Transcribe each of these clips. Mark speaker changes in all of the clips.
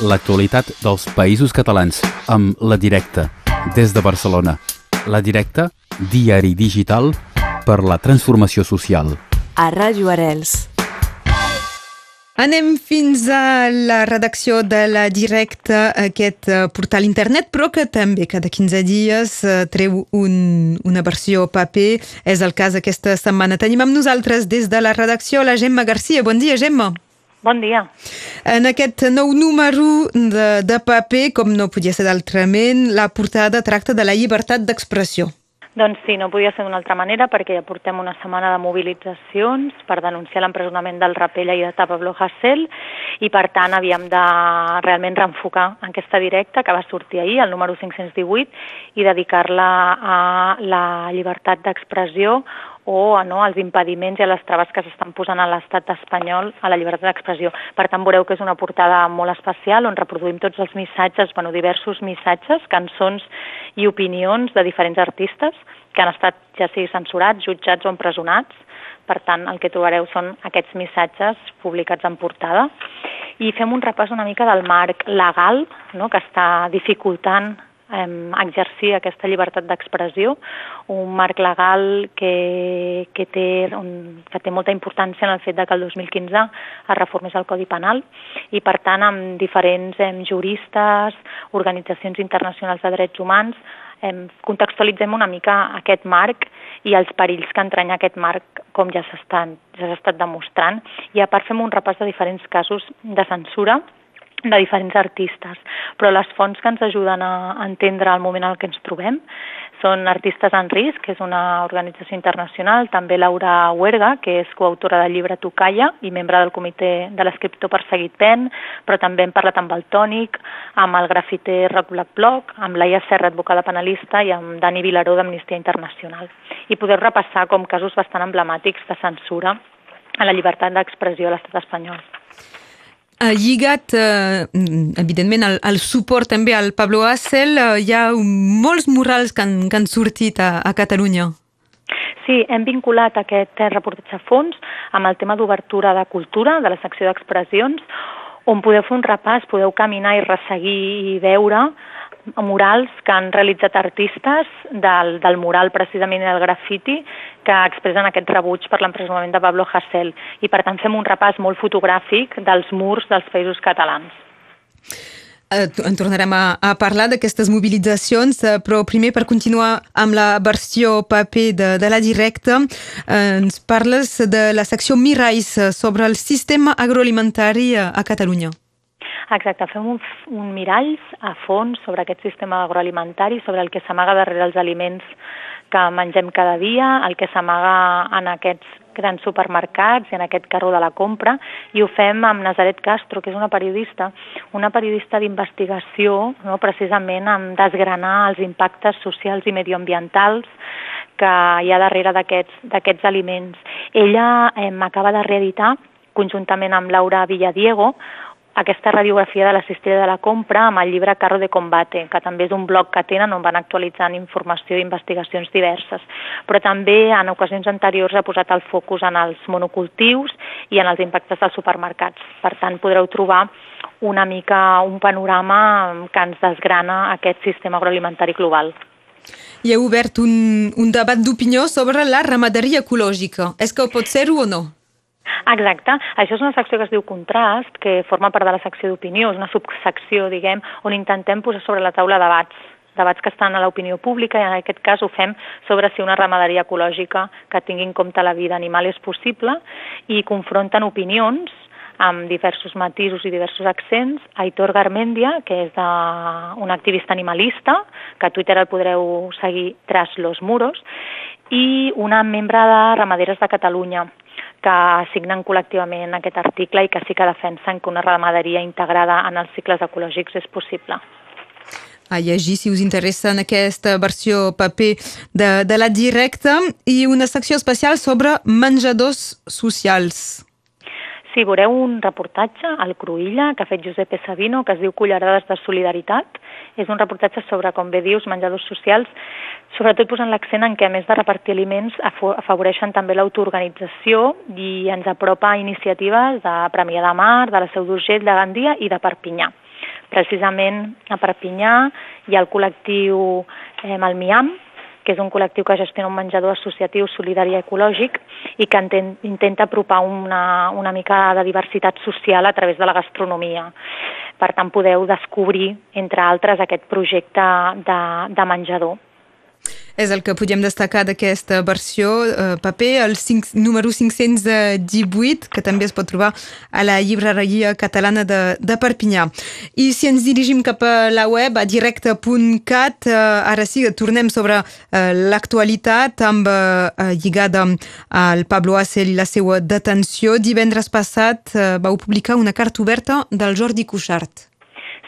Speaker 1: l'actualitat dels països catalans amb La Directa, des de Barcelona. La Directa, diari digital per la transformació social.
Speaker 2: A Ràdio Arels.
Speaker 3: Anem fins a la redacció de la Directa, aquest eh, portal internet, però que també cada 15 dies eh, treu un, una versió paper. És el cas aquesta setmana. Tenim amb nosaltres des de la redacció la Gemma Garcia. Bon dia, Gemma.
Speaker 4: Bon dia.
Speaker 3: En aquest nou número de, de paper, com no podia ser d'altrament, la portada tracta de la llibertat d'expressió.
Speaker 4: Doncs sí, no podia ser d'una altra manera perquè ja portem una setmana de mobilitzacions per denunciar l'empresonament del Rapella i de Pablo Hasél i per tant havíem de realment reenfocar aquesta directa que va sortir ahir, el número 518, i dedicar-la a la llibertat d'expressió o no, als impediments i les traves que s'estan posant a l'estat espanyol a la llibertat d'expressió. Per tant, veureu que és una portada molt especial on reproduïm tots els missatges, bueno, diversos missatges, cançons i opinions de diferents artistes que han estat ja sigui censurats, jutjats o empresonats. Per tant, el que trobareu són aquests missatges publicats en portada. I fem un repàs una mica del marc legal no?, que està dificultant eh, exercir aquesta llibertat d'expressió, un marc legal que, que, té, un, que té molta importància en el fet de que el 2015 es reformés el Codi Penal i, per tant, amb diferents eh, juristes, organitzacions internacionals de drets humans, eh, contextualitzem una mica aquest marc i els perills que entranya aquest marc com ja s'ha ja estat demostrant. I a part fem un repàs de diferents casos de censura de diferents artistes, però les fonts que ens ajuden a entendre el moment en què ens trobem són Artistes en Risc, que és una organització internacional, també Laura Huerga, que és coautora del llibre Tucalla i membre del comitè de l'escriptor perseguit PEN, però també hem parlat amb el Tònic, amb el grafiter Regulat Bloc, amb Laia Serra, advocada penalista, i amb Dani Vilaró d'Amnistia Internacional. I poder repassar com casos bastant emblemàtics de censura a la llibertat d'expressió a l'estat espanyol.
Speaker 3: Ha lligat, eh, evidentment, el, el suport també al Pablo Hasél. Eh, hi ha molts murals que han, que han sortit a, a Catalunya.
Speaker 4: Sí, hem vinculat aquest reportatge a fons amb el tema d'obertura de cultura, de la secció d'expressions, on podeu fer un repàs, podeu caminar i resseguir i veure murals que han realitzat artistes del, del mural precisament del grafiti que expressen aquest rebuig per l'empresonament de Pablo Hasél i per tant fem un repàs molt fotogràfic dels murs dels països catalans.
Speaker 3: Eh, en tornarem a, a parlar d'aquestes mobilitzacions, eh, però primer per continuar amb la versió paper de, de la directa, eh, ens parles de la secció Mirais sobre el sistema agroalimentari a Catalunya.
Speaker 4: Exacte, fem un, un mirall a fons sobre aquest sistema agroalimentari, sobre el que s'amaga darrere els aliments que mengem cada dia, el que s'amaga en aquests grans supermercats i en aquest carro de la compra, i ho fem amb Nazaret Castro, que és una periodista, una periodista d'investigació, no, precisament amb desgranar els impactes socials i medioambientals que hi ha darrere d'aquests aliments. Ella eh, m'acaba de reeditar conjuntament amb Laura Villadiego, aquesta radiografia de la cistella de la compra amb el llibre Carro de Combate, que també és un blog que tenen on van actualitzant informació i investigacions diverses. Però també en ocasions anteriors ha posat el focus en els monocultius i en els impactes dels supermercats. Per tant, podreu trobar una mica un panorama que ens desgrana aquest sistema agroalimentari global.
Speaker 3: Hi ha obert un, un debat d'opinió sobre la ramaderia ecològica. És que pot ser-ho o no?
Speaker 4: Exacte. Això és una secció que es diu Contrast, que forma part de la secció d'opinió, és una subsecció, diguem, on intentem posar sobre la taula debats debats que estan a l'opinió pública i en aquest cas ho fem sobre si una ramaderia ecològica que tingui en compte la vida animal és possible i confronten opinions amb diversos matisos i diversos accents, Aitor Garmendia, que és de, un activista animalista, que a Twitter el podreu seguir tras los muros, i una membre de Ramaderes de Catalunya, que signen col·lectivament aquest article i que sí que defensen que una ramaderia integrada en els cicles ecològics és possible.
Speaker 3: A llegir, si us interessa, en aquesta versió paper de, de la directa i una secció especial sobre menjadors socials.
Speaker 4: Sí, veureu un reportatge al Cruïlla que ha fet Josep Sabino que es diu Cullerades de Solidaritat. És un reportatge sobre, com bé dius, menjadors socials, sobretot posant l'accent en què, a més de repartir aliments, afavoreixen també l'autoorganització i ens apropa a iniciatives de Premià de Mar, de la Seu d'Urgell, de Gandia i de Perpinyà. Precisament a Perpinyà hi ha el col·lectiu eh, El Miam, que és un col·lectiu que gestiona un menjador associatiu solidari i ecològic i que intenta apropar una, una mica de diversitat social a través de la gastronomia. Per tant, podeu descobrir, entre altres, aquest projecte de, de menjador.
Speaker 3: És el que podíem destacar d'aquesta versió eh, paper, el 5, número 518, que també es pot trobar a la llibreria catalana de, de Perpinyà. I si ens dirigim cap a la web, a directe.cat, eh, ara sí, tornem sobre eh, l'actualitat amb eh, lligada al Pablo Acel i la seva detenció. Divendres passat eh, vau publicar una carta oberta del Jordi Cuixart.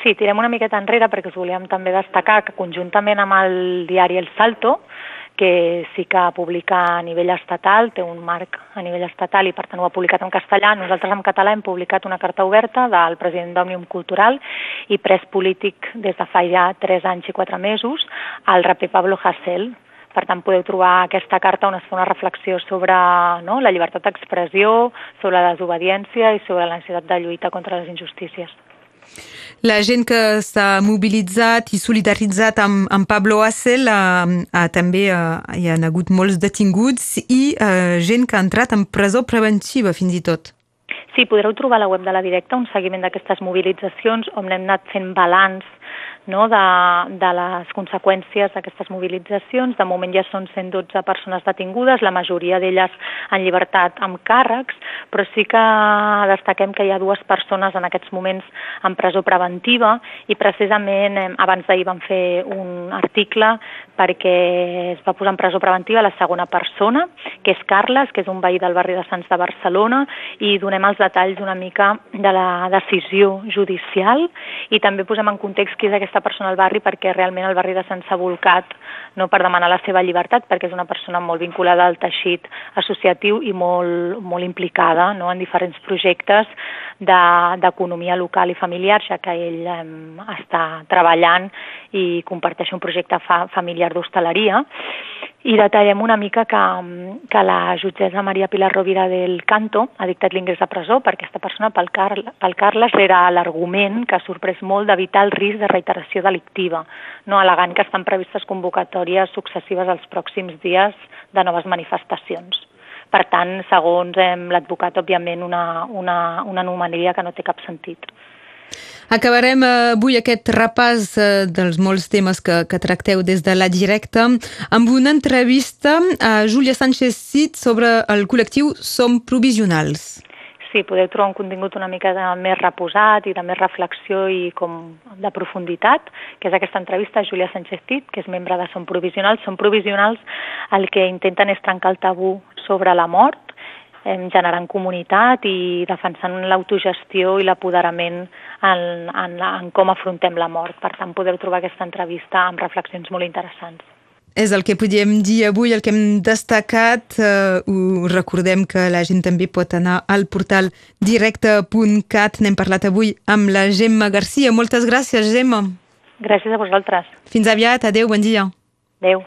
Speaker 4: Sí, tirem una miqueta enrere perquè us volíem també destacar que conjuntament amb el diari El Salto, que sí que publica a nivell estatal, té un marc a nivell estatal i per tant ho ha publicat en castellà. Nosaltres en català hem publicat una carta oberta del president d'Òmnium Cultural i pres polític des de fa ja 3 anys i 4 mesos, el raper Pablo Hasél, per tant, podeu trobar aquesta carta on es fa una reflexió sobre no, la llibertat d'expressió, sobre la desobediència i sobre la necessitat de lluita contra les injustícies.
Speaker 3: La gent que s'ha mobilitzat i solidaritzat amb, amb Pablo Hassel ha, ha, també ha, hi ha hagut molts detinguts i uh, gent que ha entrat en presó preventiva fins i tot.
Speaker 4: Sí, podreu trobar a la web de la directa un seguiment d'aquestes mobilitzacions on hem anat fent balanç no, de, de les conseqüències d'aquestes mobilitzacions. De moment ja són 112 persones detingudes, la majoria d'elles en llibertat amb càrrecs, però sí que destaquem que hi ha dues persones en aquests moments en presó preventiva i precisament eh, abans d'ahir vam fer un article perquè es va posar en presó preventiva la segona persona, que és Carles, que és un veí del barri de Sants de Barcelona, i donem els detalls una mica de la decisió judicial i també posem en context qui és aquesta persona al barri perquè realment el barri de Sant s'ha volcat no, per demanar la seva llibertat perquè és una persona molt vinculada al teixit associatiu i molt, molt implicada no, en diferents projectes d'economia de, local i familiar, ja que ell eh, està treballant i comparteix un projecte fa, familiar d'hostaleria i detallem una mica que, que la jutgessa Maria Pilar Rovira del Canto ha dictat l'ingrés a presó per aquesta persona, pel, Car pel Carles, era l'argument que ha sorprès molt d'evitar el risc de reiteració delictiva, no alegant que estan previstes convocatòries successives els pròxims dies de noves manifestacions. Per tant, segons l'advocat, òbviament, una, una, una anomalia que no té cap sentit.
Speaker 3: Acabarem eh, avui aquest repàs eh, dels molts temes que, que tracteu des de la directa amb una entrevista a Júlia Sánchez Cid sobre el col·lectiu Som Provisionals.
Speaker 4: Sí, podeu trobar un contingut una mica de més reposat i de més reflexió i com de profunditat, que és aquesta entrevista a Júlia Sánchez Cid, que és membre de Som Provisionals. Som Provisionals el que intenten és trencar el tabú sobre la mort generant comunitat i defensant l'autogestió i l'apoderament en, en, en com afrontem la mort. Per tant, podeu trobar aquesta entrevista amb reflexions molt interessants.
Speaker 3: És el que podíem dir avui, el que hem destacat. Uh, recordem que la gent també pot anar al portal directe.cat. N'hem parlat avui amb la Gemma Garcia. Moltes gràcies, Gemma.
Speaker 4: Gràcies a vosaltres.
Speaker 3: Fins aviat. Adéu, bon dia.
Speaker 4: Adéu